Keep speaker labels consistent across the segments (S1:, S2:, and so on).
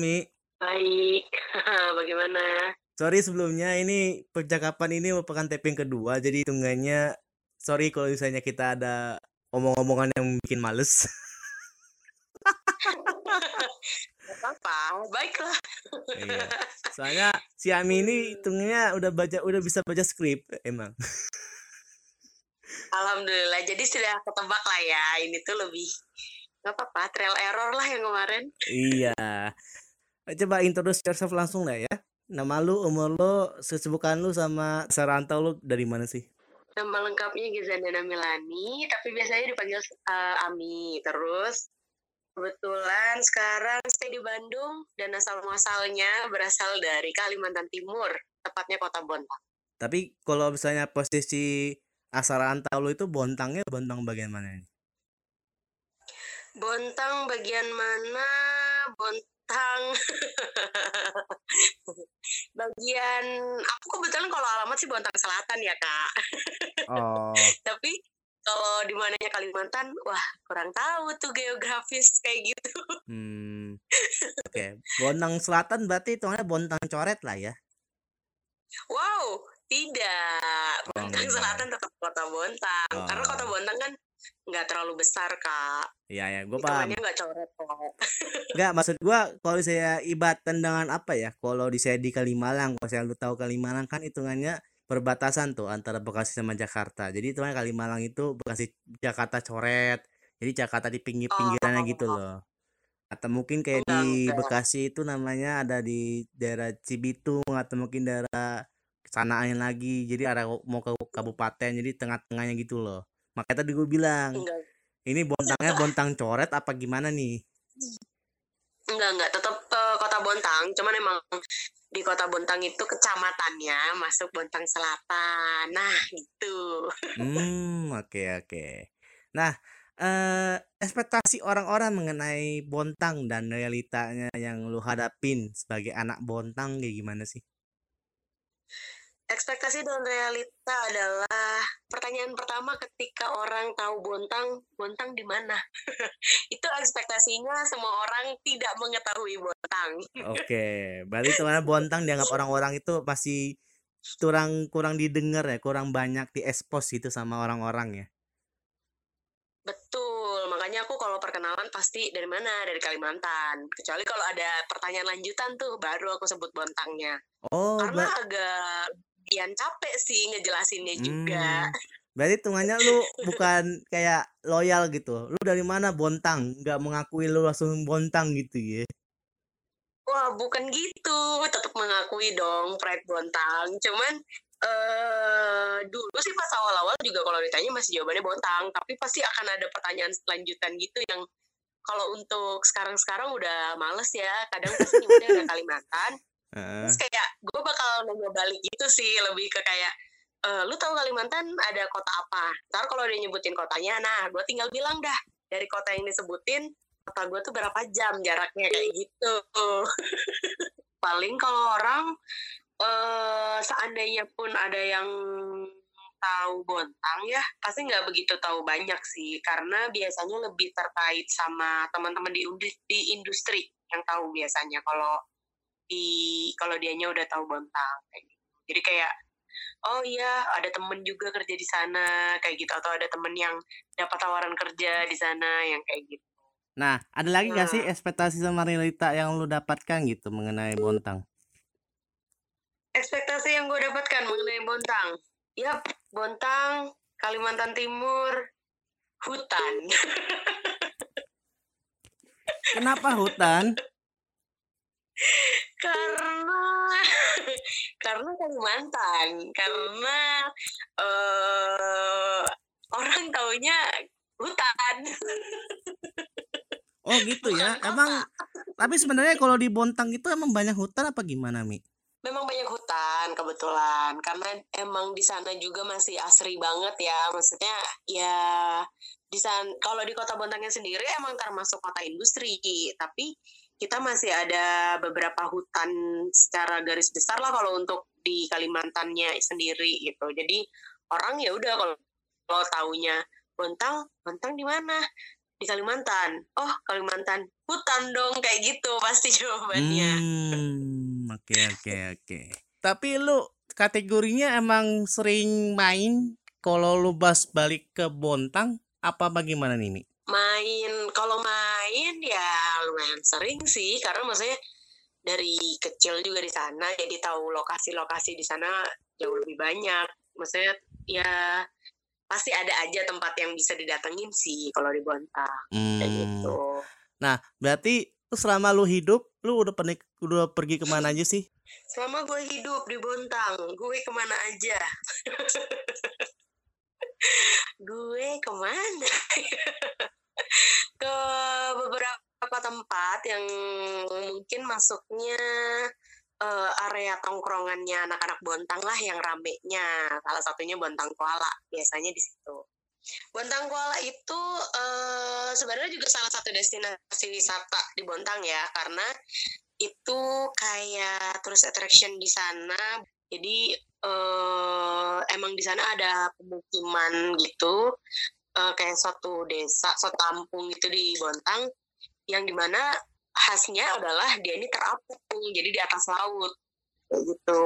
S1: Mi.
S2: Baik, bagaimana?
S1: Sorry sebelumnya ini percakapan ini merupakan taping kedua jadi hitungannya sorry kalau misalnya kita ada omong-omongan yang bikin males.
S2: apa baiklah.
S1: iya. Soalnya si Ami ini hitungnya udah baca udah bisa baca skrip emang.
S2: Alhamdulillah, jadi sudah ketebak lah ya. Ini tuh lebih nggak apa-apa, trial error lah yang kemarin.
S1: iya. Coba introduce yourself langsung lah ya. Nama lu, umur lu, kesibukan lu sama serantau lu dari mana sih?
S2: Nama lengkapnya Gizandana Milani, tapi biasanya dipanggil uh, Ami. Terus kebetulan sekarang stay di Bandung dan asal muasalnya berasal dari Kalimantan Timur, tepatnya Kota Bontang.
S1: Tapi kalau misalnya posisi asal rantau lu itu Bontangnya Bontang bagian mana ini?
S2: Bontang bagian mana? Bontang bagian aku kebetulan kalau alamat sih Bontang Selatan ya kak.
S1: Oh.
S2: Tapi kalau di mananya Kalimantan, wah kurang tahu tuh geografis kayak gitu.
S1: Hmm. Oke, okay. Bontang Selatan berarti itu Bontang coret lah ya.
S2: Wow, tidak. Bontang oh, Selatan tetap kota Bontang. Oh. Karena kota Bontang kan nggak terlalu besar kak.
S1: Iya ya, gue paham.
S2: nggak coret kok.
S1: Nggak, maksud gue kalau saya ibat tendangan apa ya? Kalau di saya di Kalimalang, kalau saya lu tahu Kalimalang kan hitungannya perbatasan tuh antara Bekasi sama Jakarta. Jadi itu kan Kalimalang itu Bekasi Jakarta coret. Jadi Jakarta di pinggir-pinggirannya oh. gitu loh. Atau mungkin kayak enggak, di enggak. Bekasi itu namanya ada di daerah Cibitung atau mungkin daerah sanaannya lagi. Jadi arah mau ke kabupaten jadi tengah-tengahnya gitu loh. Makanya tadi gue bilang, enggak. ini bontangnya bontang coret apa gimana nih?
S2: Enggak, enggak, tetap uh, kota Bontang, cuman emang di kota Bontang itu kecamatannya masuk Bontang Selatan. Nah, gitu.
S1: Hmm, oke okay, oke. Okay. Nah, eh ekspektasi orang-orang mengenai Bontang dan realitanya yang lu hadapin sebagai anak Bontang kayak gimana sih?
S2: Ekspektasi dan realita adalah pertanyaan pertama ketika orang tahu Bontang, Bontang di mana? itu ekspektasinya semua orang tidak mengetahui Bontang.
S1: Oke, berarti teman Bontang dianggap orang-orang itu masih kurang kurang didengar ya, kurang banyak diekspos gitu sama orang-orang ya.
S2: Betul, makanya aku kalau perkenalan pasti dari mana? Dari Kalimantan. Kecuali kalau ada pertanyaan lanjutan tuh baru aku sebut Bontangnya.
S1: Oh,
S2: karena agak lumayan capek sih ngejelasinnya juga. Hmm.
S1: Berarti tungannya lu bukan kayak loyal gitu. Lu dari mana Bontang? Nggak mengakui lu langsung Bontang gitu ya.
S2: Wah, bukan gitu. Tetap mengakui dong Pride Bontang. Cuman uh, dulu sih pas awal-awal juga kalau ditanya masih jawabannya Bontang, tapi pasti akan ada pertanyaan lanjutan gitu yang kalau untuk sekarang-sekarang udah males ya. Kadang pasti nyebutnya udah Kalimantan, Terus kayak gue bakal nanya balik gitu sih lebih ke kayak e, lu tahu Kalimantan ada kota apa? Ntar kalau dia nyebutin kotanya, nah gue tinggal bilang dah dari kota yang disebutin kota gue tuh berapa jam jaraknya kayak gitu. Paling kalau orang uh, seandainya pun ada yang tahu Bontang ya pasti nggak begitu tahu banyak sih karena biasanya lebih terkait sama teman-teman di industri yang tahu biasanya kalau di kalau dianya udah tahu Bontang kayak gitu. Jadi kayak oh iya ada temen juga kerja di sana kayak gitu atau ada temen yang dapat tawaran kerja di sana yang kayak gitu.
S1: Nah, ada lagi nah. gak sih ekspektasi sama realita yang lu dapatkan gitu mengenai Bontang?
S2: Ekspektasi yang gue dapatkan mengenai Bontang, ya Bontang, Kalimantan Timur, hutan.
S1: Kenapa hutan?
S2: Karena karena Kalimantan karena uh, orang taunya hutan.
S1: Oh gitu ya. Emang tapi sebenarnya kalau di Bontang itu emang banyak hutan apa gimana mi?
S2: Memang banyak hutan kebetulan. Karena emang di sana juga masih asri banget ya. Maksudnya ya di sana kalau di kota Bontangnya sendiri emang termasuk kota industri tapi kita masih ada beberapa hutan secara garis besar lah kalau untuk di Kalimantannya sendiri gitu. Jadi orang ya udah kalau kalau taunya Bontang, Bontang di mana? di Kalimantan. Oh, Kalimantan. Hutan dong kayak gitu pasti jawabannya.
S1: Hmm, oke oke oke. Tapi lu kategorinya emang sering main kalau lu bas balik ke Bontang apa bagaimana nih Mi?
S2: Main kalau main ya lumayan sering sih karena maksudnya dari kecil juga di sana jadi tahu lokasi-lokasi di sana jauh lebih banyak. Maksudnya ya pasti ada aja tempat yang bisa didatengin sih kalau di Bontang kayak
S1: Hmm.
S2: gitu.
S1: Nah, berarti selama lu hidup, lu udah pernah udah pergi ke mana aja sih?
S2: Selama gue hidup di Bontang, gue ke mana aja? gue ke mana? Ke beberapa tempat yang mungkin masuknya eh, area tongkrongannya anak-anak Bontang lah yang ramenya. Salah satunya Bontang Kuala, biasanya di situ. Bontang Kuala itu eh, sebenarnya juga salah satu destinasi wisata di Bontang ya, karena itu kayak tourist attraction di sana. Jadi eh, emang di sana ada pemukiman gitu, eh, kayak suatu desa, suatu kampung gitu di Bontang, yang di mana khasnya adalah dia ini terapung, jadi di atas laut, kayak gitu.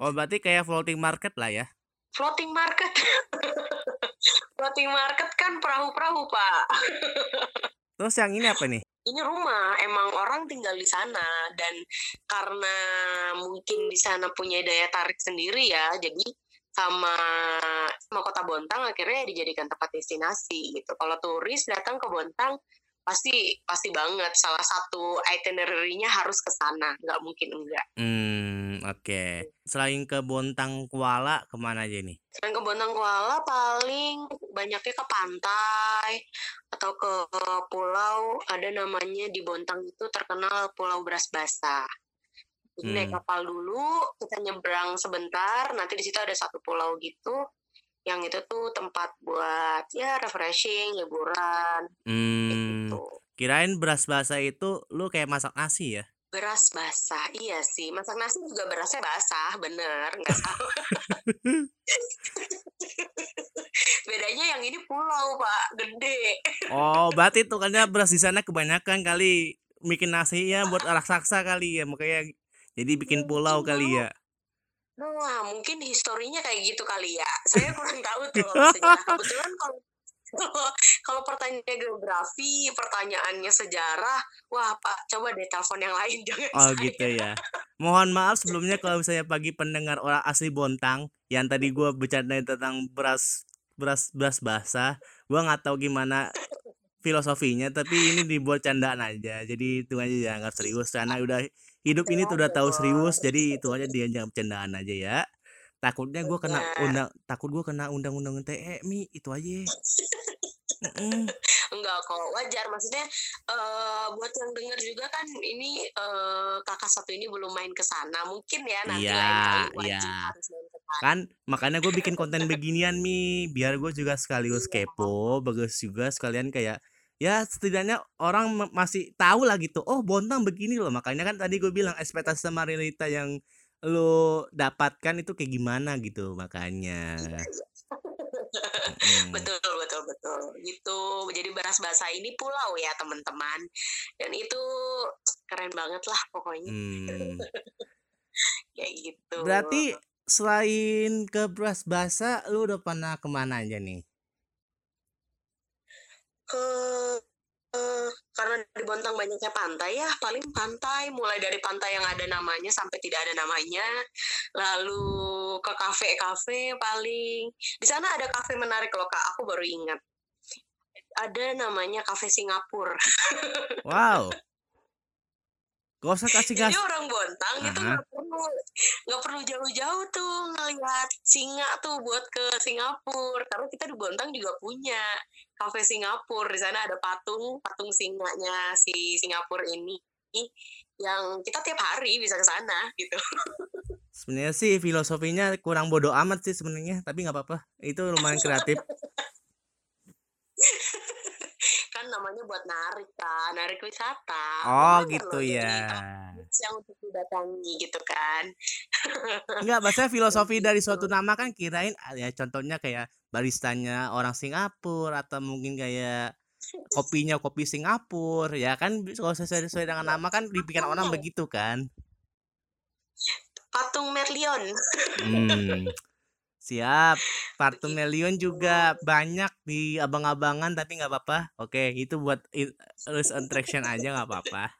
S1: Oh, berarti kayak floating market lah ya.
S2: Floating market, floating market kan perahu-perahu pak.
S1: Terus yang ini apa nih?
S2: Ini rumah emang orang tinggal di sana. Dan karena mungkin di sana punya daya tarik sendiri ya jadi sama sama kota Bontang akhirnya dijadikan tempat destinasi gitu. Kalau turis datang ke Bontang pasti pasti banget. Salah satu itinerary-nya harus ke sana. Nggak mungkin enggak.
S1: Hmm, oke. Selain ke Bontang Kuala, ke mana aja nih?
S2: selain ke Bontang Kuala paling banyaknya ke pantai atau ke pulau. Ada namanya di Bontang itu terkenal Pulau Beras Basah Jadi naik
S1: Hmm.
S2: kapal dulu, kita nyebrang sebentar, nanti di situ ada satu pulau gitu, yang itu tuh tempat buat ya refreshing, liburan,
S1: Hmm,
S2: gitu.
S1: kirain beras basah itu lu kayak masak nasi ya?
S2: Beras basah, iya sih. Masak nasi juga berasnya basah, bener, nggak salah. Bedanya yang ini pulau, Pak, gede.
S1: Oh, berarti tuh kan beras di sana kebanyakan kali bikin nasinya buat raksasa kali ya, makanya jadi bikin pulau kali ya.
S2: Nah, mungkin historinya kayak gitu kali ya. Saya kurang tahu tuh. Kebetulan kalau kalau pertanyaannya geografi, pertanyaannya sejarah, wah Pak, coba deh telepon yang lain jangan
S1: Oh
S2: saya.
S1: gitu ya. Mohon maaf sebelumnya kalau misalnya pagi pendengar orang asli Bontang yang tadi gua bercandain tentang beras beras beras basah, gua nggak tahu gimana filosofinya tapi ini dibuat candaan aja. Jadi itu aja dianggap serius karena udah hidup ini tuh udah tahu serius jadi itu aja dianggap candaan aja ya. Takutnya gua kena undang takut gua kena undang-undang TE mi itu aja. Mm-mm.
S2: Enggak kok, wajar. Maksudnya eh buat yang dengar juga kan ini eh, kakak satu ini belum main ke sana. Mungkin ya nanti
S1: Iya,
S2: lain kali wajib
S1: iya.
S2: harus main ke sana.
S1: kan makanya gue bikin konten beginian mi biar gue juga sekaligus
S2: Iya.
S1: kepo bagus juga sekalian kayak ya setidaknya orang ma- masih tahu lah gitu oh Bontang begini loh makanya kan tadi gue bilang ekspektasi sama realita yang lo dapatkan itu kayak gimana gitu makanya. Mm-mm.
S2: Betul, betul, betul. Gitu. Jadi beras basah ini pulau ya, teman-teman. Dan itu keren banget lah pokoknya.
S1: Hmm.
S2: Kayak gitu.
S1: berarti selain ke beras basah lu udah pernah ke mana aja nih
S2: Eh, karena di Bontang banyaknya pantai ya, paling pantai mulai dari pantai yang ada namanya sampai tidak ada namanya. Lalu ke kafe-kafe paling. Di sana ada kafe menarik loh Kak, aku baru ingat. Ada namanya kafe Singapura.
S1: wow gak usah kasih gas
S2: Jadi orang Bontang itu
S1: Aha.
S2: nggak perlu nggak perlu jauh-jauh tuh ngeliat singa tuh buat ke Singapura karena kita di Bontang juga punya kafe Singapura di sana ada patung patung singanya si Singapura ini yang kita tiap hari bisa ke sana gitu
S1: Sebenarnya sih filosofinya kurang bodoh amat sih sebenarnya, tapi nggak apa-apa. Itu lumayan kreatif.
S2: kan namanya buat narik kan narik wisata
S1: Oh
S2: Lumayan
S1: gitu
S2: loh
S1: ya.
S2: Yang untuk didatangi gitu kan.
S1: Enggak, maksudnya filosofi dari suatu nama kan kirain ah, ya contohnya kayak baristanya orang Singapura atau mungkin kayak kopinya kopi Singapura ya kan kalau sesuai, sesuai dengan nama kan dipikir orang begitu kan.
S2: Patung Merlion.
S1: Hmm. siap patung Merlion juga banyak di abang-abangan tapi nggak apa-apa. Oke itu buat terus attraction aja nggak apa-apa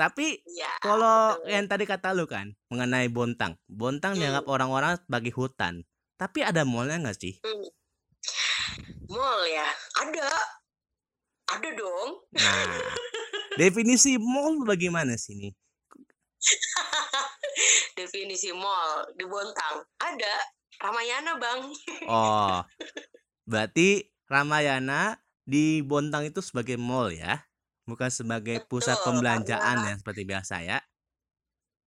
S1: tapi
S2: ya,
S1: kalau
S2: betul.
S1: yang tadi kata lu kan mengenai Bontang, Bontang
S2: Hmm.
S1: dianggap orang-orang sebagai hutan. Tapi ada mallnya nggak sih?
S2: Hmm. mall ya ada ada dong
S1: Nah, definisi mall bagaimana sih nih?
S2: definisi mall di Bontang ada Ramayana bang
S1: Oh, berarti Ramayana di Bontang itu sebagai mall ya, bukan sebagai pusat
S2: Betul,
S1: pembelanjaan
S2: karena-
S1: ya seperti biasa ya.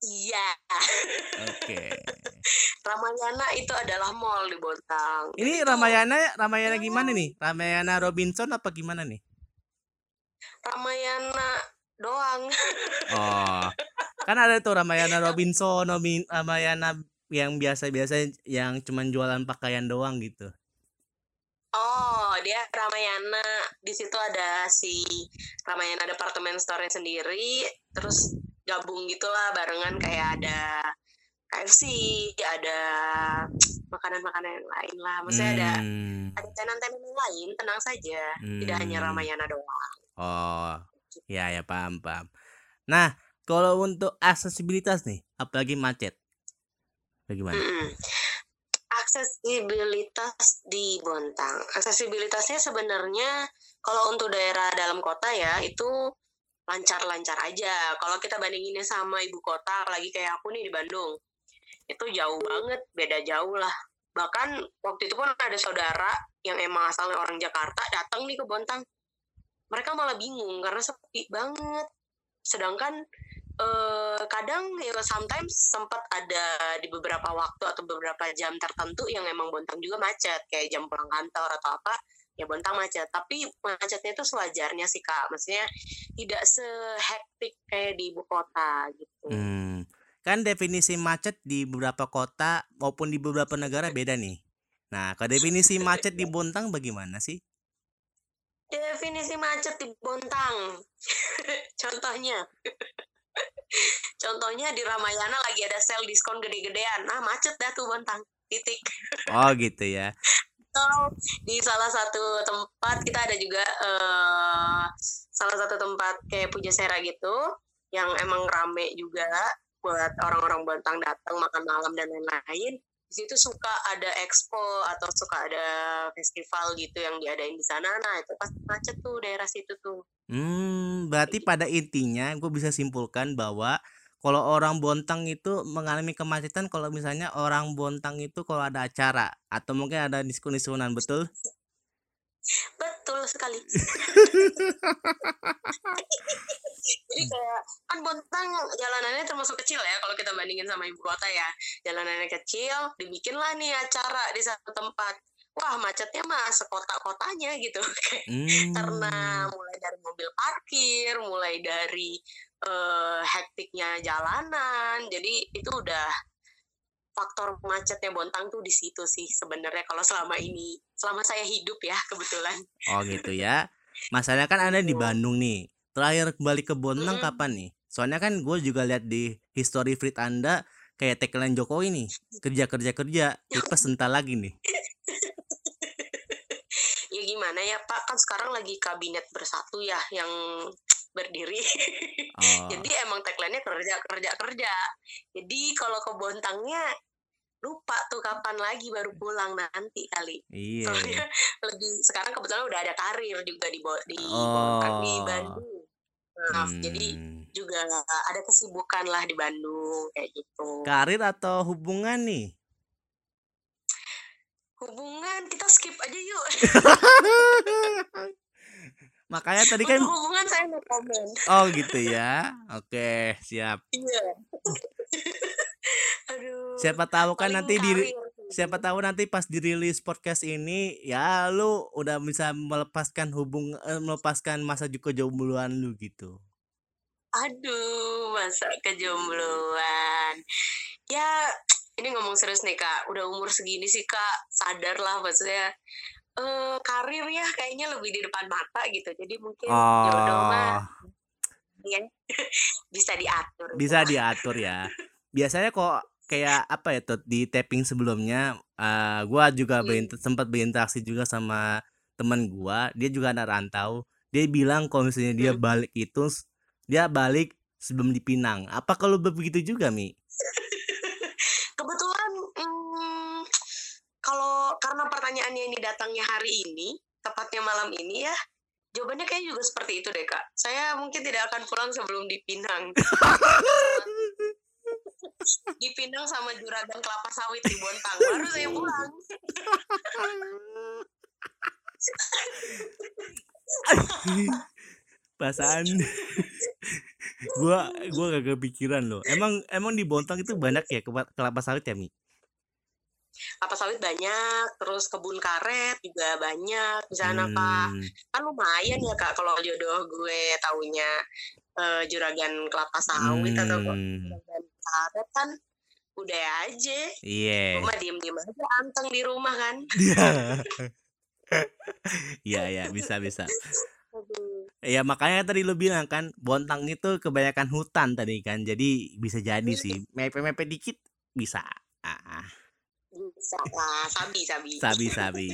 S2: iya
S1: Oke.
S2: Ramayana itu adalah mall di Bontang
S1: Ini
S2: Itu
S1: Ramayana, Ramayana gimana nih? Ramayana Robinson apa gimana nih?
S2: Ramayana doang
S1: Oh, kan ada tuh Ramayana Robinson, Robin- Ramayana yang biasa-biasa yang cuman jualan pakaian doang gitu.
S2: Oh, dia Ramayana. Di situ ada si Ramayana department store sendiri, terus gabung gitulah barengan kayak ada KFC, ada makanan-makanan yang lain lah. Maksudnya ada
S1: Hmm,
S2: ada tenan-tenan yang lain, tenang saja. Tidak hanya
S1: hmm.
S2: Ramayana doang.
S1: Oh, ya ya paham paham. Nah, kalau untuk aksesibilitas nih, apalagi macet, bagaimana?
S2: Mm-mm. Aksesibilitas di Bontang. Aksesibilitasnya sebenarnya kalau untuk daerah dalam kota ya itu lancar-lancar aja. Kalau kita bandinginnya sama ibu kota, apalagi kayak aku nih di Bandung, itu jauh banget, beda jauh lah. Bahkan waktu itu pun ada saudara yang emang asalnya orang Jakarta datang nih ke Bontang. Mereka malah bingung karena sepi banget. Sedangkan eh, kadang ya sometimes sempat ada di beberapa waktu atau beberapa jam tertentu yang emang Bontang juga macet kayak jam pulang kantor atau apa ya Bontang macet. Tapi macetnya itu sewajarnya sih kak. Maksudnya tidak sehektik kayak di ibu kota gitu.
S1: Hmm, kan definisi macet di beberapa kota maupun di beberapa negara beda nih. Nah, kalau definisi macet di Bontang bagaimana sih?
S2: definisi macet di Bontang. Contohnya contohnya di Ramayana lagi ada sale diskon gede-gedean. Nah macet dah tuh Bontang titik.
S1: Oh gitu ya.
S2: atau di salah satu tempat kita ada juga eh, salah satu tempat kayak Puja Sera gitu yang emang rame juga buat orang-orang Bontang datang makan malam dan lain-lain. Di situ suka ada expo atau suka ada festival gitu yang diadain di sana. Nah itu pasti macet tuh daerah situ tuh
S1: Hmm, berarti pada intinya gue bisa simpulkan bahwa kalau orang Bontang itu mengalami kemacetan kalau misalnya orang Bontang itu kalau ada acara atau mungkin ada diskon-diskonan, betul?
S2: betul sekali. Jadi kayak kan Bontang jalanannya termasuk kecil ya kalau kita bandingin sama ibu kota ya. Jalanannya kecil dibikinlah nih acara di satu tempat wah macetnya mah sekota-kotanya gitu
S1: Hmm.
S2: karena mulai dari mobil parkir mulai dari eh, hektiknya jalanan jadi itu udah faktor macetnya Bontang tuh di situ sih sebenarnya kalau selama ini selama saya hidup ya kebetulan
S1: Oh gitu ya. Masalahnya kan ada di. Bandung nih. Terakhir kembali ke Bontang
S2: Mm-mm.
S1: kapan nih? Soalnya kan gue juga lihat di history feed Anda kayak tagline Jokowi nih. Kerja kerja kerja, tipes entar lagi nih.
S2: Gimana ya Pak kan sekarang lagi kabinet bersatu ya yang berdiri
S1: Oh.
S2: jadi emang tagline-nya kerja kerja kerja jadi kalau ke Bontangnya lupa tuh kapan lagi baru pulang nanti kali
S1: Iya.
S2: soalnya lebih sekarang kebetulan udah ada karir juga di di Bontang di
S1: Oh.
S2: Bandung maaf jadi
S1: Hmm.
S2: juga ada kesibukan lah di Bandung kayak gitu
S1: Karir atau hubungan nih?
S2: Hubungan kita skip aja yuk
S1: Makanya tadi kan
S2: untuk hubungan saya no comment
S1: Oh gitu ya. Oke, siap.
S2: iya aduh
S1: Siapa tahu kan nanti di
S2: karir sih.
S1: siapa tahu nanti pas dirilis podcast ini ya lu udah bisa melepaskan hubung eh, melepaskan masa juga kejombloan lu gitu.
S2: Aduh, masa kejombloan. Ya, ini ngomong serius nih kak. Udah umur segini sih kak, sadar lah maksudnya. eh karir ya kayaknya lebih di depan mata gitu. Jadi mungkin jodoh mah
S1: Oh,
S2: ya bisa diatur
S1: bisa
S2: gitu.
S1: diatur ya. Biasanya kok kayak apa ya tuh di tapping sebelumnya eh gua juga
S2: Hmm.
S1: berint- sempat berinteraksi juga sama temen gua, dia juga anak rantau. Dia bilang kalau misalnya dia
S2: Hmm.
S1: balik itu dia balik sebelum dipinang. Apa kalau begitu juga, Mi?
S2: Kebetulan mm, kalau karena hari ini, tepatnya malam ini ya, jawabannya kayak juga seperti itu deh kak. Saya mungkin tidak akan pulang sebelum dipinang. dipinang sama juragan kelapa sawit di Bontang, baru saya pulang.
S1: Perasaan gua gua gak kepikiran loh. Emang emang di Bontang itu banyak ya kelapa kelapa sawit ya, Mi?
S2: Kelapa sawit banyak, terus kebun karet juga banyak di sana kak.
S1: Hmm.
S2: Kan lumayan ya kak kalau jodoh gue taunya eh, juragan kelapa sawit atau kok
S1: Hmm.
S2: juragan karet kan udah aja.
S1: Iya.
S2: Rumah diem-diem aja anteng di rumah kan.
S1: Iya, iya, bisa bisa. Ya makanya tadi lu bilang kan Bontang itu kebanyakan hutan tadi kan. Jadi bisa jadi sih. Mepet-mepet dikit bisa. Ah,
S2: Sabi sabi.
S1: sabi sabi.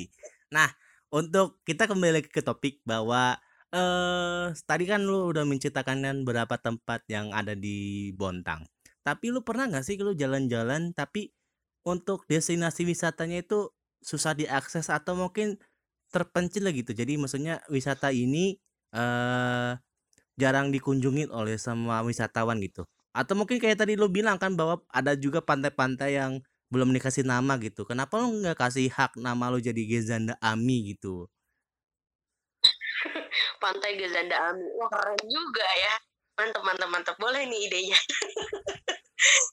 S1: Nah, untuk kita kembali ke topik bahwa eh tadi kan lu udah menceritakan kan beberapa tempat yang ada di Bontang. Tapi lu pernah nggak sih lu jalan-jalan tapi untuk destinasi wisatanya itu susah diakses atau mungkin terpencil gitu. Jadi maksudnya wisata ini eh jarang dikunjungi oleh semua wisatawan gitu. Atau mungkin kayak tadi lu bilang kan bahwa ada juga pantai-pantai yang belum dikasih nama gitu. Kenapa lu nggak kasih hak nama lu jadi Gezanda Ami gitu?
S2: Pantai Gezanda Ami. Wah keren juga ya. Mantep mantep mantep. Boleh nih idenya.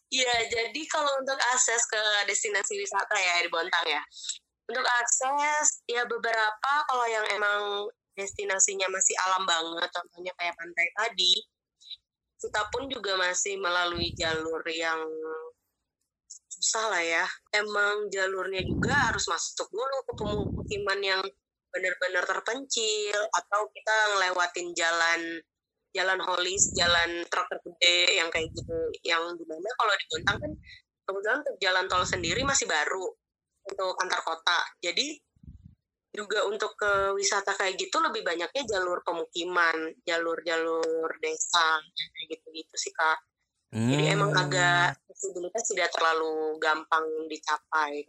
S2: Iya, jadi kalau untuk akses ke destinasi wisata ya di Bontang ya. Untuk akses ya beberapa kalau yang emang destinasinya masih alam banget, contohnya kayak pantai tadi, kita pun juga masih melalui jalur yang susah lah ya. Emang jalurnya juga harus masuk dulu ke pemukiman yang benar-benar terpencil atau kita ngelewatin jalan jalan holis, jalan truk gede yang kayak gitu. Yang di mana kalau di Bontang kan kebetulan untuk jalan tol sendiri masih baru untuk antar kota. Jadi juga untuk ke wisata kayak gitu lebih banyaknya jalur pemukiman, jalur-jalur desa kayak gitu-gitu sih kak. Jadi emang
S1: Hmm.
S2: agak visibilitas tidak terlalu gampang dicapai.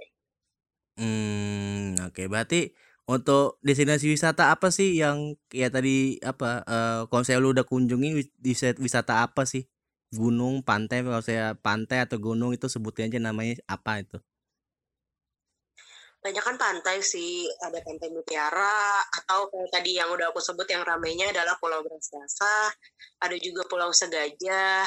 S1: Hmm, oke. Berarti untuk destinasi wisata apa sih yang ya tadi apa eh kalau saya lu udah kunjungi wis- wis- wisata apa sih? Gunung, pantai, kalau saya pantai atau gunung itu sebutin aja namanya apa itu?
S2: Banyak kan pantai sih, ada pantai Mutiara, atau kayak tadi yang udah aku sebut yang ramainya adalah Pulau Brastasa, ada juga Pulau Segajah,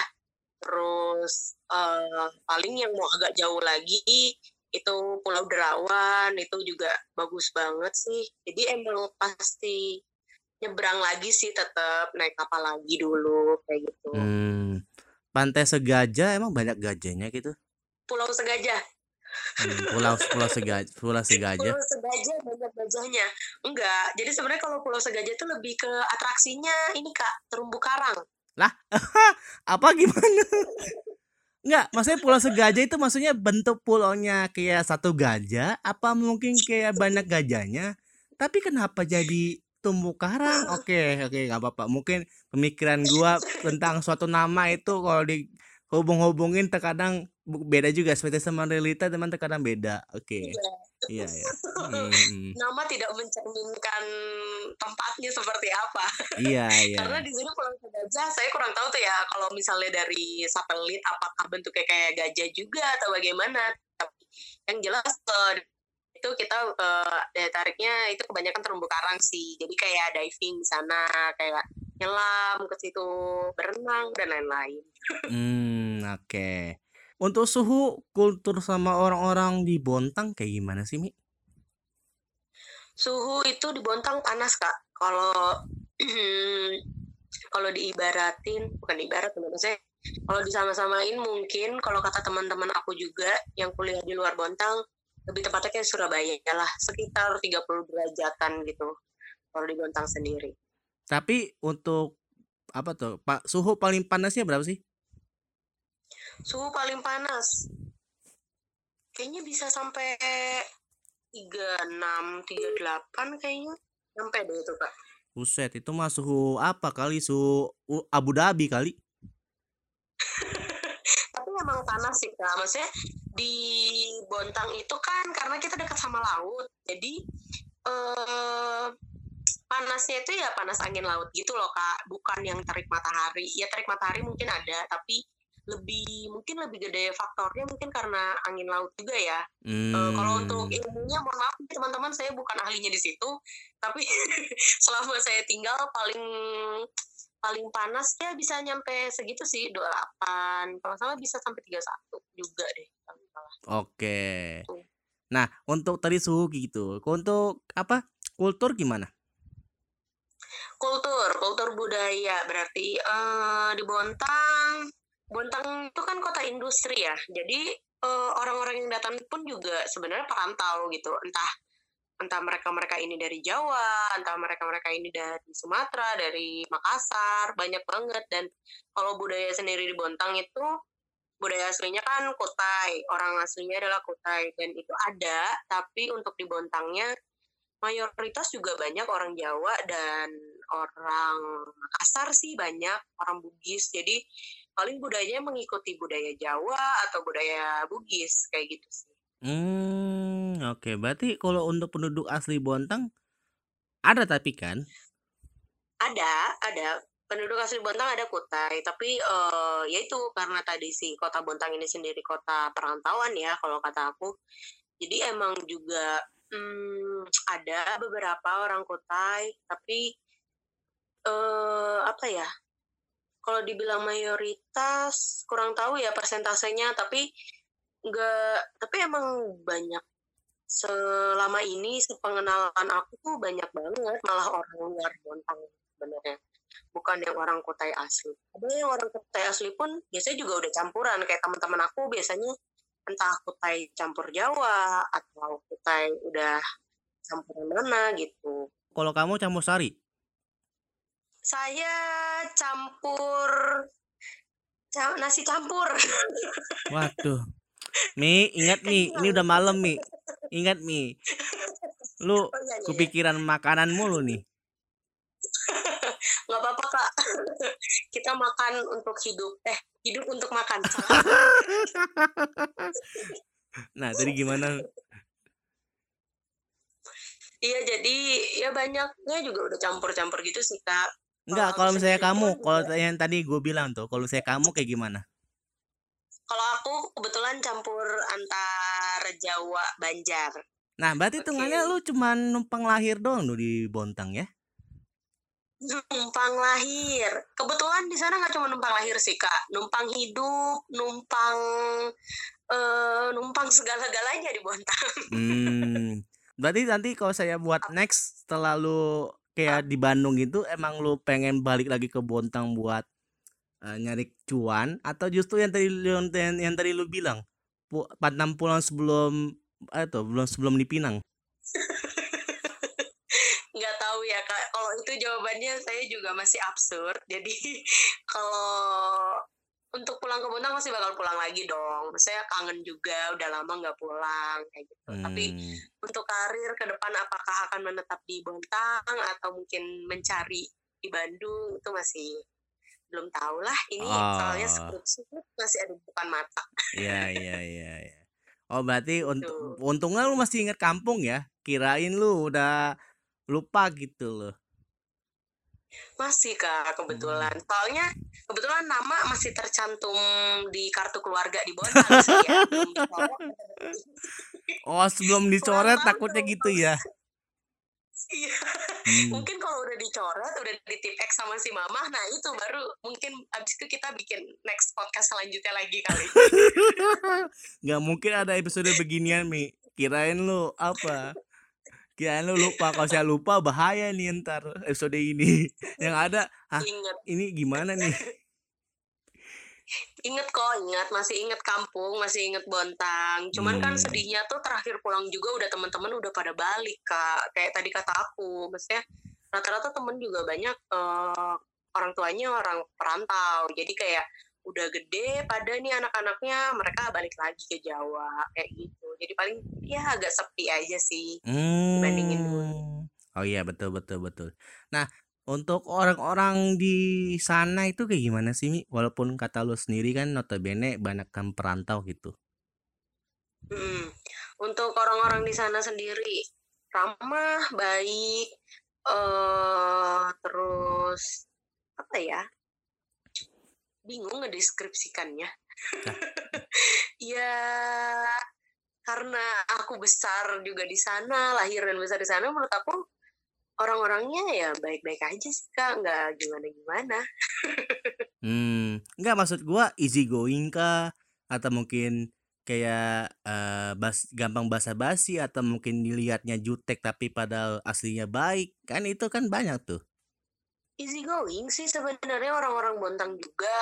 S2: terus eh, paling yang mau agak jauh lagi itu Pulau Derawan, itu juga bagus banget sih. Jadi emang pasti nyebrang lagi sih tetap naik kapal lagi dulu kayak gitu.
S1: Hmm, pantai Segajah emang banyak gajahnya gitu?
S2: Pulau Segajah,
S1: Hmm, pulau Pulau Segajah, Pulau Segajah.
S2: Pulau Segajah banyak gajahnya. Enggak, jadi sebenarnya kalau Pulau Segajah itu lebih ke atraksinya ini Kak, terumbu karang.
S1: Lah, apa gimana? Enggak, maksudnya Pulau Segajah itu maksudnya bentuk pulaunya kayak satu gajah apa mungkin kayak banyak gajahnya? Tapi kenapa jadi tumbuh karang? Oke, oke, nggak apa-apa. Mungkin pemikiran gua tentang suatu nama itu kalau dihubung-hubungin terkadang beda juga seperti sama realita teman terkadang beda. Oke.
S2: Iya.
S1: Iya, iya. Hmm, hmm.
S2: Nama tidak mencerminkan tempatnya seperti apa.
S1: Iya, iya.
S2: Karena di sini Pulau Segajah saya kurang tahu tuh ya kalau misalnya dari satelit apakah bentuknya kayak gajah juga atau bagaimana. Tapi yang jelas eh, itu kita eh, daya tariknya itu kebanyakan terumbu karang sih. Jadi kayak diving di sana, kayak nyelam ke situ, berenang dan lain-lain.
S1: Hmm, oke. Untuk suhu kultur sama orang-orang di Bontang kayak gimana sih, Mi?
S2: Suhu itu di Bontang panas, Kak. Kalau kalau diibaratin, bukan ibarat maksudnya kalau disama-samain mungkin kalau kata teman-teman aku juga yang kuliah di luar Bontang lebih tepatnya kayak Surabaya lah sekitar 30 derajatan gitu kalau di Bontang sendiri
S1: Tapi untuk apa tuh? Pak suhu paling panasnya berapa sih?
S2: Suhu paling panas. Kayaknya bisa sampai 36 38 kayaknya. Sampai deh itu kak.
S1: Buset, itu mah suhu apa kali? Suhu Abu Dhabi kali.
S2: tapi emang panas sih kak. Maksudnya di Bontang itu kan karena kita dekat sama laut. Jadi eh panasnya itu ya panas angin laut gitu loh kak. Bukan yang terik matahari. Ya terik matahari mungkin ada tapi lebih mungkin lebih gede faktornya mungkin karena angin laut juga ya Eh, kalau untuk
S1: Hmm.
S2: ilmunya mohon maaf teman-teman saya bukan ahlinya di situ tapi selama saya tinggal paling paling panas ya bisa nyampe segitu sih 28 kalau salah bisa sampai 31 juga deh kalau salah.
S1: Oke.
S2: Tuh.
S1: Nah, untuk tadi suhu gitu. Untuk apa? Kultur gimana?
S2: kultur kultur budaya berarti eh, di Bontang Bontang itu kan kota industri ya. Jadi eh, orang-orang yang datang pun juga sebenarnya perantau gitu. Entah entah mereka-mereka ini dari Jawa entah mereka-mereka ini dari Sumatera dari Makassar banyak banget. Dan kalau budaya sendiri di Bontang itu budaya aslinya kan Kutai. Orang aslinya adalah Kutai. Dan itu ada tapi untuk di Bontangnya mayoritas juga banyak orang Jawa dan orang Makassar sih banyak orang Bugis. Jadi paling budayanya mengikuti budaya Jawa atau budaya Bugis kayak gitu sih
S1: Hmm, oke. Berarti kalau untuk penduduk asli Bontang ada tapi kan?
S2: ada ada penduduk asli Bontang ada Kutai tapi eh ya itu karena tadi si kota Bontang ini sendiri kota perantauan ya kalau kata aku jadi emang juga hmm, ada beberapa orang Kutai tapi eh apa ya kalau dibilang mayoritas kurang tahu ya persentasenya tapi enggak tapi emang banyak. Selama ini sepengenalan aku tuh banyak banget malah orang luar Bontang sebenarnya bukan yang orang Kutai asli. Ada yang orang Kutai asli pun biasanya juga udah campuran kayak teman-teman aku biasanya entah Kutai campur Jawa atau Kutai udah campuran mana gitu.
S1: Kalau kamu campur sari?
S2: Saya campur ca- nasi campur
S1: Waduh. Mi, ingat Mi, ini udah malam Mi. Ingat Mi. Lu
S2: Oh, iya, iya,
S1: kepikiran makanan mulu nih.
S2: nggak apa-apa kak kita makan untuk hidup eh hidup untuk makan.
S1: Nah, tadi gimana?
S2: iya jadi ya banyaknya juga udah campur-campur gitu sih kak
S1: Enggak,
S2: Kalau
S1: misalnya kamu,
S2: pun
S1: kalau yang tadi gue bilang tuh, kalau saya kamu kayak gimana?
S2: kalau aku kebetulan campur antar Jawa Banjar
S1: Nah, berarti
S2: Oke.
S1: hitungannya lu cuman numpang lahir doang lu di Bontang ya?
S2: numpang lahir kebetulan di sana nggak cuma numpang lahir sih kak numpang hidup numpang eh numpang segala-galanya di Bontang
S1: Hmm. Berarti nanti kalau saya buat next setelah lu kayak di Bandung gitu, emang lu pengen balik lagi ke Bontang buat eh, nyari cuan? Atau justru yang tadi yang, yang, tadi lu bilang, pu, pantang pulang sebelum tuh, belum sebelum dipinang.
S2: nggak tahu ya kak. Kalau itu jawabannya saya juga masih absurd. Jadi kalau untuk pulang ke Bontang masih bakal pulang lagi dong saya kangen juga udah lama nggak pulang kayak gitu tapi
S1: Hmm.
S2: untuk karir ke depan apakah akan menetap di Bontang atau mungkin mencari di Bandung itu masih belum tahu lah ini soalnya
S1: Oh.
S2: skripsi masih ada di depan mata
S1: Iya, iya, iya, iya. Oh, berarti untuk untungnya lu masih ingat kampung ya? Kirain lu udah lupa gitu loh.
S2: Masih kak kebetulan soalnya kebetulan nama masih tercantum di kartu keluarga di Bontang sih ya.
S1: Oh, sebelum dicoret takutnya gitu ya.
S2: Iya.
S1: Hmm.
S2: mungkin kalau udah dicoret udah di tip X sama si mama nah itu baru mungkin abis itu kita bikin next podcast selanjutnya lagi kali
S1: Nggak mungkin ada episode beginian, Mi. Kirain lu apa? Kirain lu lupa. Kalau saya lupa bahaya nih ntar episode ini. Yang ada, ah ini gimana nih?
S2: Inget kok, ingat, masih inget kampung, masih inget Bontang. Cuman kan
S1: Hmm.
S2: sedihnya tuh terakhir pulang juga udah teman-teman udah pada balik, Kak. Kayak tadi kata aku, maksudnya rata-rata temen juga banyak eh, orang tuanya orang perantau. Jadi kayak udah gede pada nih anak-anaknya mereka balik lagi ke Jawa kayak gitu. Jadi paling ya agak sepi aja sih dibandingin dulu.
S1: Hmm. Oh iya betul betul betul. Nah, untuk orang-orang di sana itu kayak gimana sih, Mi? Walaupun kata lu sendiri kan notabene banyak kan perantau gitu.
S2: Mm. Untuk orang-orang di sana sendiri ramah, baik, eh terus apa ya? Bingung ngedeskripsikannya.
S1: Nah.
S2: ya karena aku besar juga di sana, lahir dan besar di sana, menurut aku orang-orangnya ya baik-baik aja sih kak, nggak gimana-gimana.
S1: Hmm, enggak maksud gua easy going kah? Atau mungkin kayak eh, bas gampang basa-basi atau mungkin dilihatnya jutek tapi padahal aslinya baik. Kan itu kan banyak tuh.
S2: Easy going sih sebenarnya orang-orang Bontang juga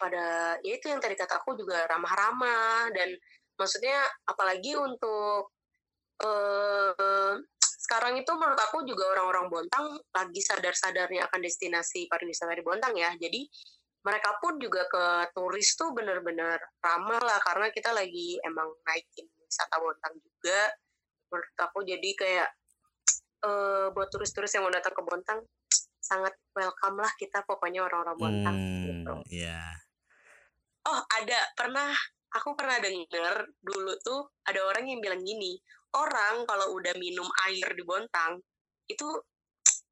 S2: pada ya itu yang tadi kata aku juga ramah-ramah dan maksudnya apalagi untuk eh sekarang itu menurut aku juga orang-orang Bontang lagi sadar-sadarnya akan destinasi pariwisata di Bontang ya. Jadi mereka pun juga ke turis tuh bener-bener ramah lah karena kita lagi emang naikin wisata Bontang juga. Menurut aku jadi kayak eh buat turis-turis yang mau datang ke Bontang sangat welcome lah kita pokoknya orang-orang Bontang gitu.
S1: Hmm, ya.
S2: Oh ada pernah aku pernah denger dulu tuh ada orang yang bilang gini orang kalau udah minum air di Bontang itu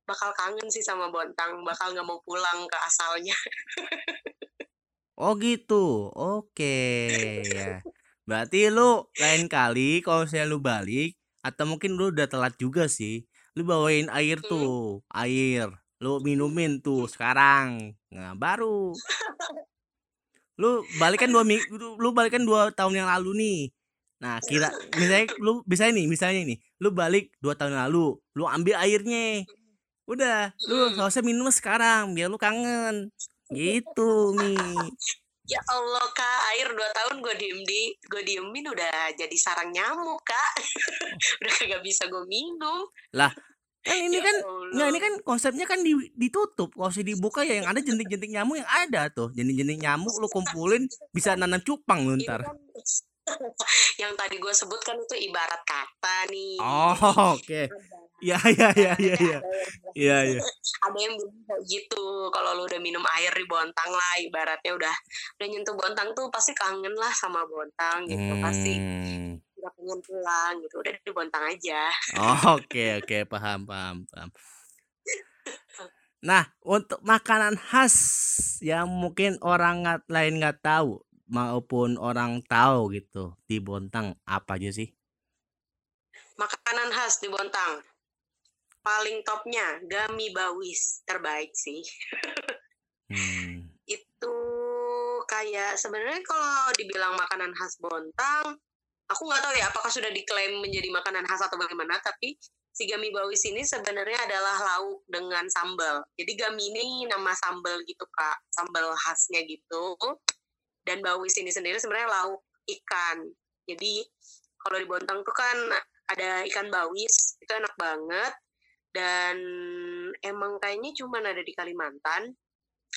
S2: bakal kangen sih sama Bontang bakal nggak mau pulang ke asalnya
S1: Oh gitu. Oke, ya. Berarti lu lain kali kalau misalnya lu balik atau mungkin lu udah telat juga sih. Lu bawain air
S2: Hmm.
S1: tuh, air. Lu minumin tuh sekarang. Nah, baru lu balikan dua lu, balikan dua tahun yang lalu nih. Nah, kira misalnya lu bisa nih, misalnya nih, lu balik dua tahun yang lalu, lu ambil airnya. Udah, lu
S2: Hmm.
S1: gak usah minum sekarang biar lu kangen. Gitu nih.
S2: ya Allah kak air dua tahun gue diem di gue diemin udah jadi sarang nyamuk kak udah kagak bisa gue minum
S1: Lah, kan ini
S2: ya
S1: kan Nggak, ini kan konsepnya kan di- ditutup. Kalau usah dibuka ya yang ada jentik-jentik nyamuk yang ada tuh. Jentik-jentik nyamuk lu kumpulin bisa nanam cupang lu ntar.
S2: kan yang tadi gue sebutkan itu ibarat kata nih
S1: Oh, oke. Ya, ya, ya, ya, ya. Ya, ya.
S2: ada yang bilang gitu kalau lu udah minum air di Bontang lah ibaratnya udah udah nyentuh Bontang tuh pasti kangen lah sama Bontang gitu pasti Udah pengen pulang gitu udah di Bontang aja
S1: Oh, Oke, oke, paham, paham, paham. Nah, untuk makanan khas yang mungkin orang nggak- lain nggak tahu maupun orang tahu gitu di Bontang apa aja sih?
S2: makanan khas di Bontang paling topnya gami bawis terbaik sih
S1: Hmm.
S2: itu kayak sebenarnya kalau dibilang makanan khas Bontang aku nggak tahu ya apakah sudah diklaim menjadi makanan khas atau bagaimana tapi si gami bawis ini sebenarnya adalah lauk dengan sambal. Jadi gami ini nama sambal gitu kak. Sambal khasnya gitu. Dan bawis ini sendiri sebenarnya lauk ikan. Jadi kalau di Bontang tuh kan ada ikan bawis itu enak banget. Dan emang kayaknya cuma ada di Kalimantan.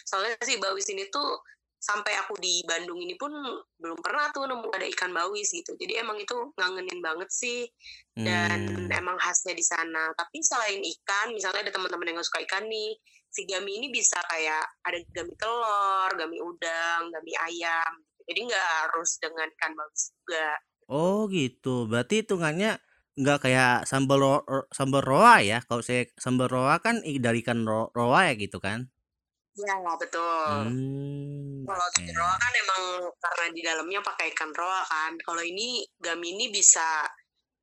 S2: Soalnya si bawis ini tuh sampai aku di Bandung ini pun belum pernah tuh nemu ada ikan bawis gitu jadi emang itu ngangenin banget sih dan
S1: Hmm.
S2: emang khasnya di sana tapi selain ikan misalnya ada teman-teman yang gak suka ikan nih si gami ini bisa kayak ada gami telur gami udang gami ayam jadi nggak harus dengan ikan bawis juga
S1: Oh gitu. Berarti hitungannya nggak kayak sambal ro sambal roa ya. Kalau saya sambal roa kan dari ikan ro roa ya gitu kan.
S2: Ya betul
S1: Hmm,
S2: Kalau
S1: oke.
S2: di roa kan emang karena di dalamnya pakai ikan roa kan. Kalau ini gami ini bisa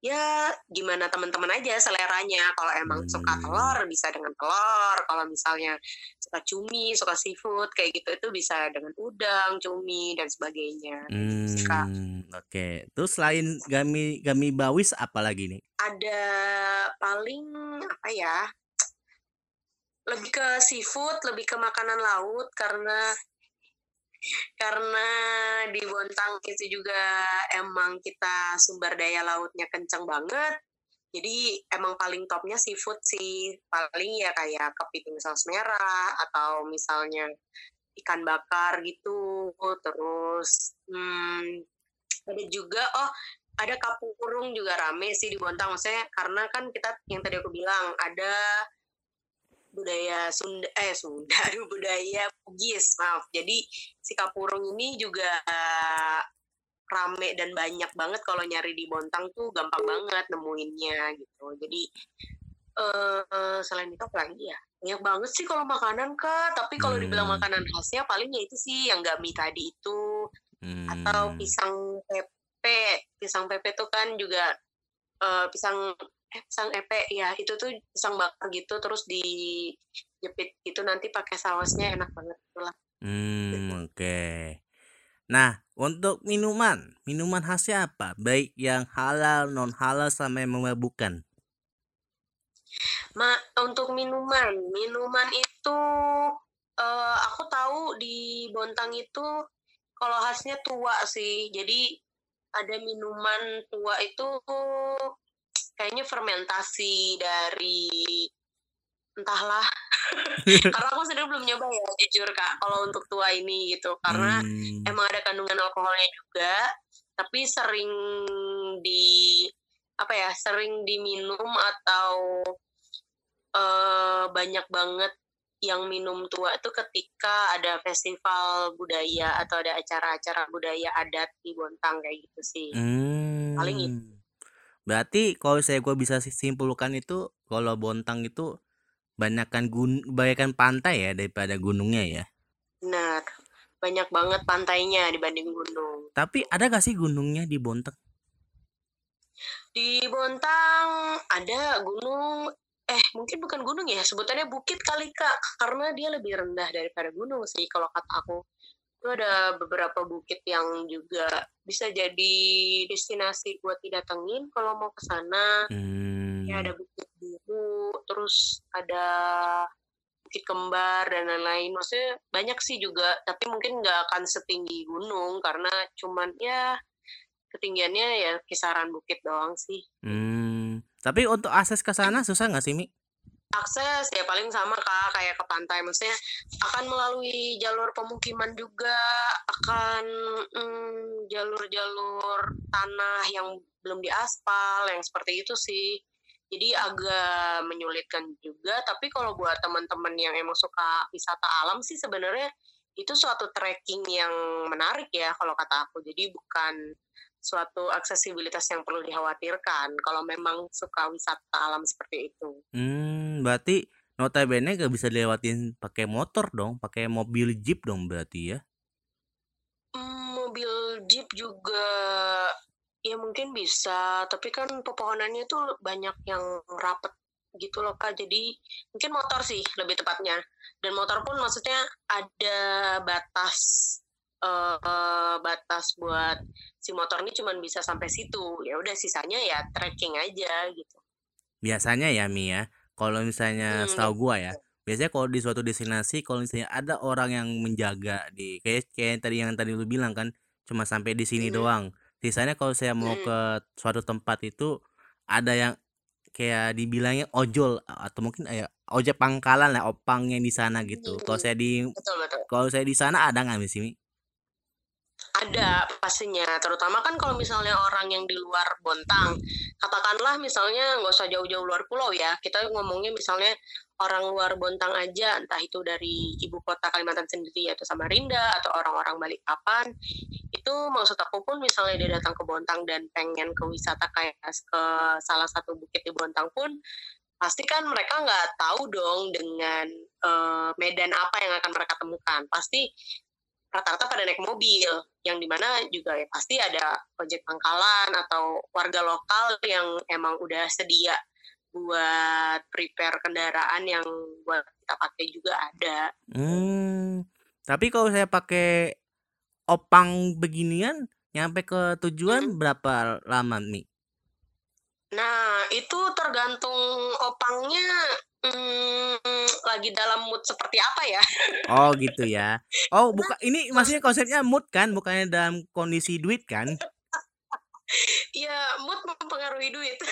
S2: ya gimana teman-teman aja seleranya. Kalau emang suka
S1: Hmm.
S2: telur bisa dengan telur. Kalau misalnya suka cumi, suka seafood kayak gitu itu bisa dengan udang, cumi dan sebagainya.
S1: Hmm, oke. Terus selain gami gami bawis apa lagi nih?
S2: Ada paling apa ya? Lebih ke seafood, lebih ke makanan laut karena karena di Bontang itu juga emang kita sumber daya lautnya kenceng banget. Jadi emang paling topnya seafood sih. Paling ya kayak kepiting saus merah atau misalnya ikan bakar gitu. Terus hmm, ada juga oh ada kapurung juga rame sih di Bontang maksudnya karena kan kita yang tadi aku bilang ada budaya Sunda eh Sunda budaya Bugis maaf. Jadi si kapurung ini juga rame dan banyak banget kalau nyari di Bontang tuh gampang banget nemuinnya gitu. Jadi uh, selain itu apa lagi ya? Banyak banget sih kalau makanan kak. Tapi kalau hmm. dibilang makanan khasnya palingnya itu sih yang gak mie tadi itu. Hmm. atau pisang pepe. Pisang pepe tuh kan juga uh, pisang pisang epe ya itu tuh pisang bakar gitu terus dijepit itu nanti pakai sausnya enak banget itulah.
S1: Hmm oke. Okay. nah untuk minuman minuman khasnya apa? Baik yang halal non halal sama yang memabukkan
S2: Ma, untuk minuman minuman itu uh, aku tahu di Bontang itu kalau khasnya tua sih jadi ada minuman tua itu kayaknya fermentasi dari entahlah karena aku sendiri belum nyoba ya jujur kak kalau untuk tua ini gitu karena hmm. emang ada kandungan alkoholnya juga tapi sering di apa ya sering diminum atau uh, banyak banget yang minum tua itu ketika ada festival budaya atau ada acara-acara budaya adat di Bontang kayak gitu sih. Hmm. Paling itu.
S1: Berarti kalau saya gue bisa simpulkan itu kalau Bontang itu banyakkan gun banyakkan pantai ya daripada gunungnya ya.
S2: Benar. Banyak banget pantainya dibanding gunung.
S1: Tapi ada gak sih gunungnya di Bontang?
S2: Di Bontang ada gunung eh mungkin bukan gunung ya sebutannya bukit kali kak karena dia lebih rendah daripada gunung sih kalau kata aku itu ada beberapa bukit yang juga bisa jadi destinasi buat didatengin kalau mau ke sana hmm. ya ada bukit biru terus ada bukit kembar dan lain-lain maksudnya banyak sih juga tapi mungkin nggak akan setinggi gunung karena cuman ya ketinggiannya ya kisaran bukit doang sih
S1: hmm tapi untuk akses ke sana susah nggak sih, Mi?
S2: Akses ya paling sama kak kayak ke pantai, maksudnya akan melalui jalur pemukiman juga, akan mm, jalur-jalur tanah yang belum diaspal, yang seperti itu sih. Jadi agak menyulitkan juga, tapi kalau buat teman-teman yang emang suka wisata alam sih sebenarnya itu suatu trekking yang menarik ya kalau kata aku. Jadi bukan suatu aksesibilitas yang perlu dikhawatirkan kalau memang suka wisata alam seperti itu.
S1: Hmm, berarti notabene gak bisa dilewatin pakai motor dong, pakai mobil jeep dong berarti ya?
S2: Hmm, mobil jeep juga ya mungkin bisa, tapi kan pepohonannya tuh banyak yang rapet gitu loh kak. Jadi mungkin motor sih lebih tepatnya. Dan motor pun maksudnya ada batas uh, batas buat si motor ini cuma bisa sampai situ. Ya udah sisanya ya trekking aja gitu.
S1: Biasanya ya Mi ya kalau misalnya hmm, setahu gua ya biasanya kalau di suatu destinasi kalau misalnya ada orang yang menjaga di kayak kayak tadi yang tadi lu bilang kan cuma sampai di sini hmm. doang sisanya kalau saya mau hmm. ke suatu tempat itu ada yang kayak dibilangnya ojol atau mungkin ya ojek pangkalan lah opang yang di sana gitu. Hmm. Kalau saya di kalau saya di sana ada nggak sih?
S2: Ada pastinya, terutama kan kalau misalnya orang yang di luar Bontang, katakanlah misalnya nggak usah jauh-jauh luar pulau ya, kita ngomongnya misalnya orang luar Bontang aja, entah itu dari ibu kota Kalimantan sendiri atau Samarinda atau orang-orang Balikpapan, itu maksud aku pun misalnya dia datang ke Bontang dan pengen ke wisata kayak ke salah satu bukit di Bontang pun, pasti kan mereka nggak tahu dong dengan uh, medan apa yang akan mereka temukan. Pasti rata-rata pada naik mobil yang di mana juga ya pasti ada ojek pangkalan atau warga lokal yang emang udah sedia buat prepare kendaraan yang buat kita pakai juga ada.
S1: Hmm, tapi kalau saya pakai opang beginian nyampe ke tujuan hmm. berapa lama nih?
S2: Nah itu tergantung opangnya. Hmm, lagi dalam mood seperti apa ya?
S1: Oh gitu ya. Oh buka ini maksudnya konsepnya mood kan, bukannya dalam kondisi duit kan?
S2: Iya, mood mempengaruhi duit.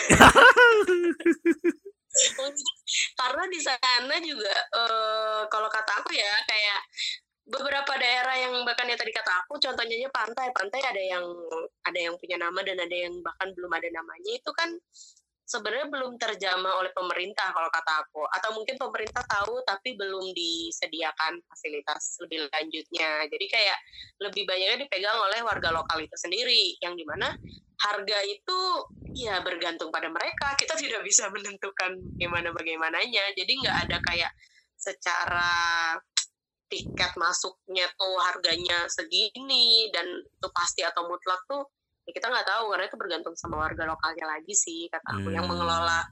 S2: Karena di sana juga uh, kalau kata aku ya kayak beberapa daerah yang bahkan ya tadi kata aku contohnya aja pantai pantai ada yang ada yang punya nama dan ada yang bahkan belum ada namanya itu kan sebenarnya belum terjamah oleh pemerintah kalau kata aku. Atau mungkin pemerintah tahu tapi belum disediakan fasilitas lebih lanjutnya. Jadi kayak lebih banyaknya dipegang oleh warga lokal itu sendiri. Yang di mana harga itu ya bergantung pada mereka. Kita tidak bisa menentukan gimana bagaimananya jadi nggak ada kayak secara tiket masuknya tuh harganya segini dan itu pasti atau mutlak tuh ya kita nggak tahu karena itu bergantung sama warga lokalnya lagi sih kata aku hmm. yang mengelola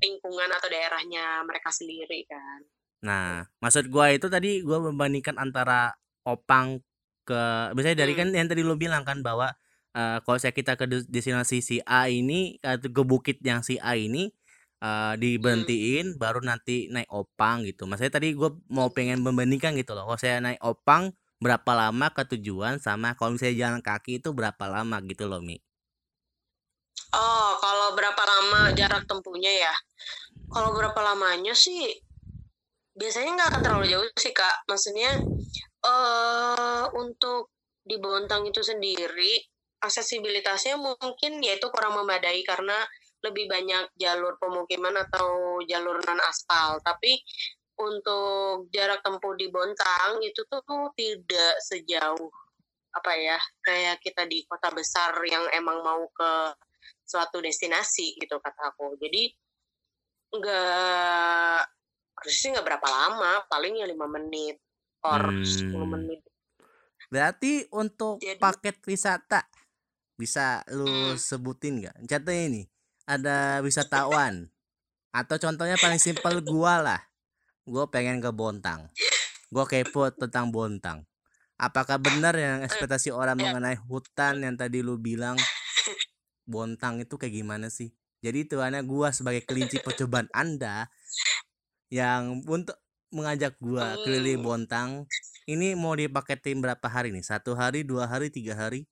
S2: lingkungan atau daerahnya mereka sendiri kan.
S1: Nah, maksud gua itu tadi gua membandingkan antara Opang ke biasanya dari hmm. kan yang tadi lo bilang kan bahwa uh, kalau saya kita ke destinasi si A ini ke bukit yang si A ini uh, diberhentiin hmm. baru nanti naik opang gitu. Maksudnya tadi gue mau pengen membandingkan gitu loh. Kalau saya naik opang berapa lama ke tujuan sama kalau misalnya jalan kaki itu berapa lama gitu loh Mi.
S2: Oh, kalau berapa lama jarak tempuhnya ya? Kalau berapa lamanya sih biasanya nggak akan terlalu jauh sih kak. Maksudnya uh, untuk di Bontang itu sendiri aksesibilitasnya mungkin yaitu kurang memadai karena lebih banyak jalur pemukiman atau jalur non aspal tapi untuk jarak tempuh di Bontang itu tuh tidak sejauh apa ya kayak kita di kota besar yang emang mau ke suatu destinasi gitu kata aku jadi nggak harusnya nggak berapa lama paling ya lima menit or hmm. 10 menit
S1: berarti untuk Jadi, paket wisata bisa lu hmm. sebutin nggak contohnya ini ada wisatawan atau contohnya paling simpel gua lah gua pengen ke Bontang. Gua kepo tentang Bontang. Apakah benar yang ekspektasi orang ya. mengenai hutan yang tadi lu bilang? Bontang itu kayak gimana sih? Jadi tuannya gua sebagai kelinci percobaan anda yang untuk mengajak gua keliling hmm. Bontang ini mau dipaketin berapa hari nih? Satu hari dua hari tiga hari?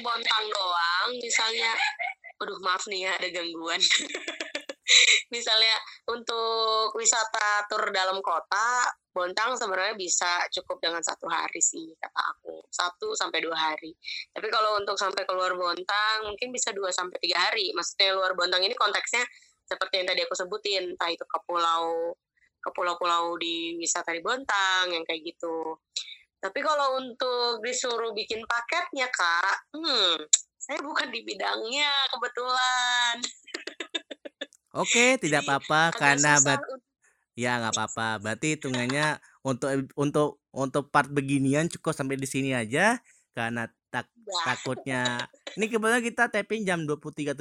S2: Bontang doang misalnya aduh maaf nih ya ada gangguan. Misalnya untuk wisata tur dalam kota Bontang sebenarnya bisa cukup dengan satu hari sih kata aku. Satu sampai dua hari. Tapi kalau untuk sampai keluar Bontang mungkin bisa dua sampai tiga hari. Maksudnya luar Bontang ini konteksnya seperti yang tadi aku sebutin. Entah itu ke pulau ke pulau-pulau di wisata di Bontang yang kayak gitu. Tapi kalau untuk disuruh bikin paketnya kak, hmm, saya bukan di bidangnya kebetulan.
S1: Oke, tidak apa-apa karena bat ya nggak apa-apa. Berarti hitungannya untuk untuk untuk part beginian cukup sampai di sini aja karena tak ya. takutnya ini kebetulan kita tapping jam 23.17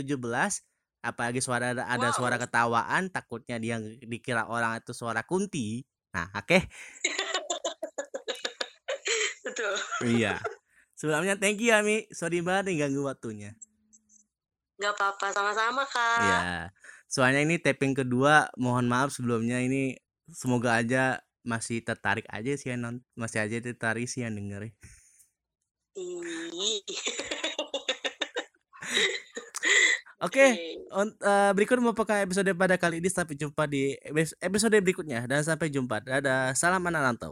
S1: apalagi suara ada, ada wow. suara ketawaan takutnya dia dikira orang itu suara kunti. Nah, oke. Okay.
S2: Betul.
S1: Iya. Sebelumnya thank you Ami. Sorry banget nih ganggu waktunya.
S2: Gak apa-apa, sama-sama Kak.
S1: Iya. Soalnya ini tapping kedua, mohon maaf sebelumnya ini semoga aja masih tertarik aja sih non masih aja tertarik sih yang denger. Oke, okay, uh, eh, berikut merupakan episode pada kali ini. Sampai jumpa di episode berikutnya dan sampai jumpa. Dadah, salam anak rantau.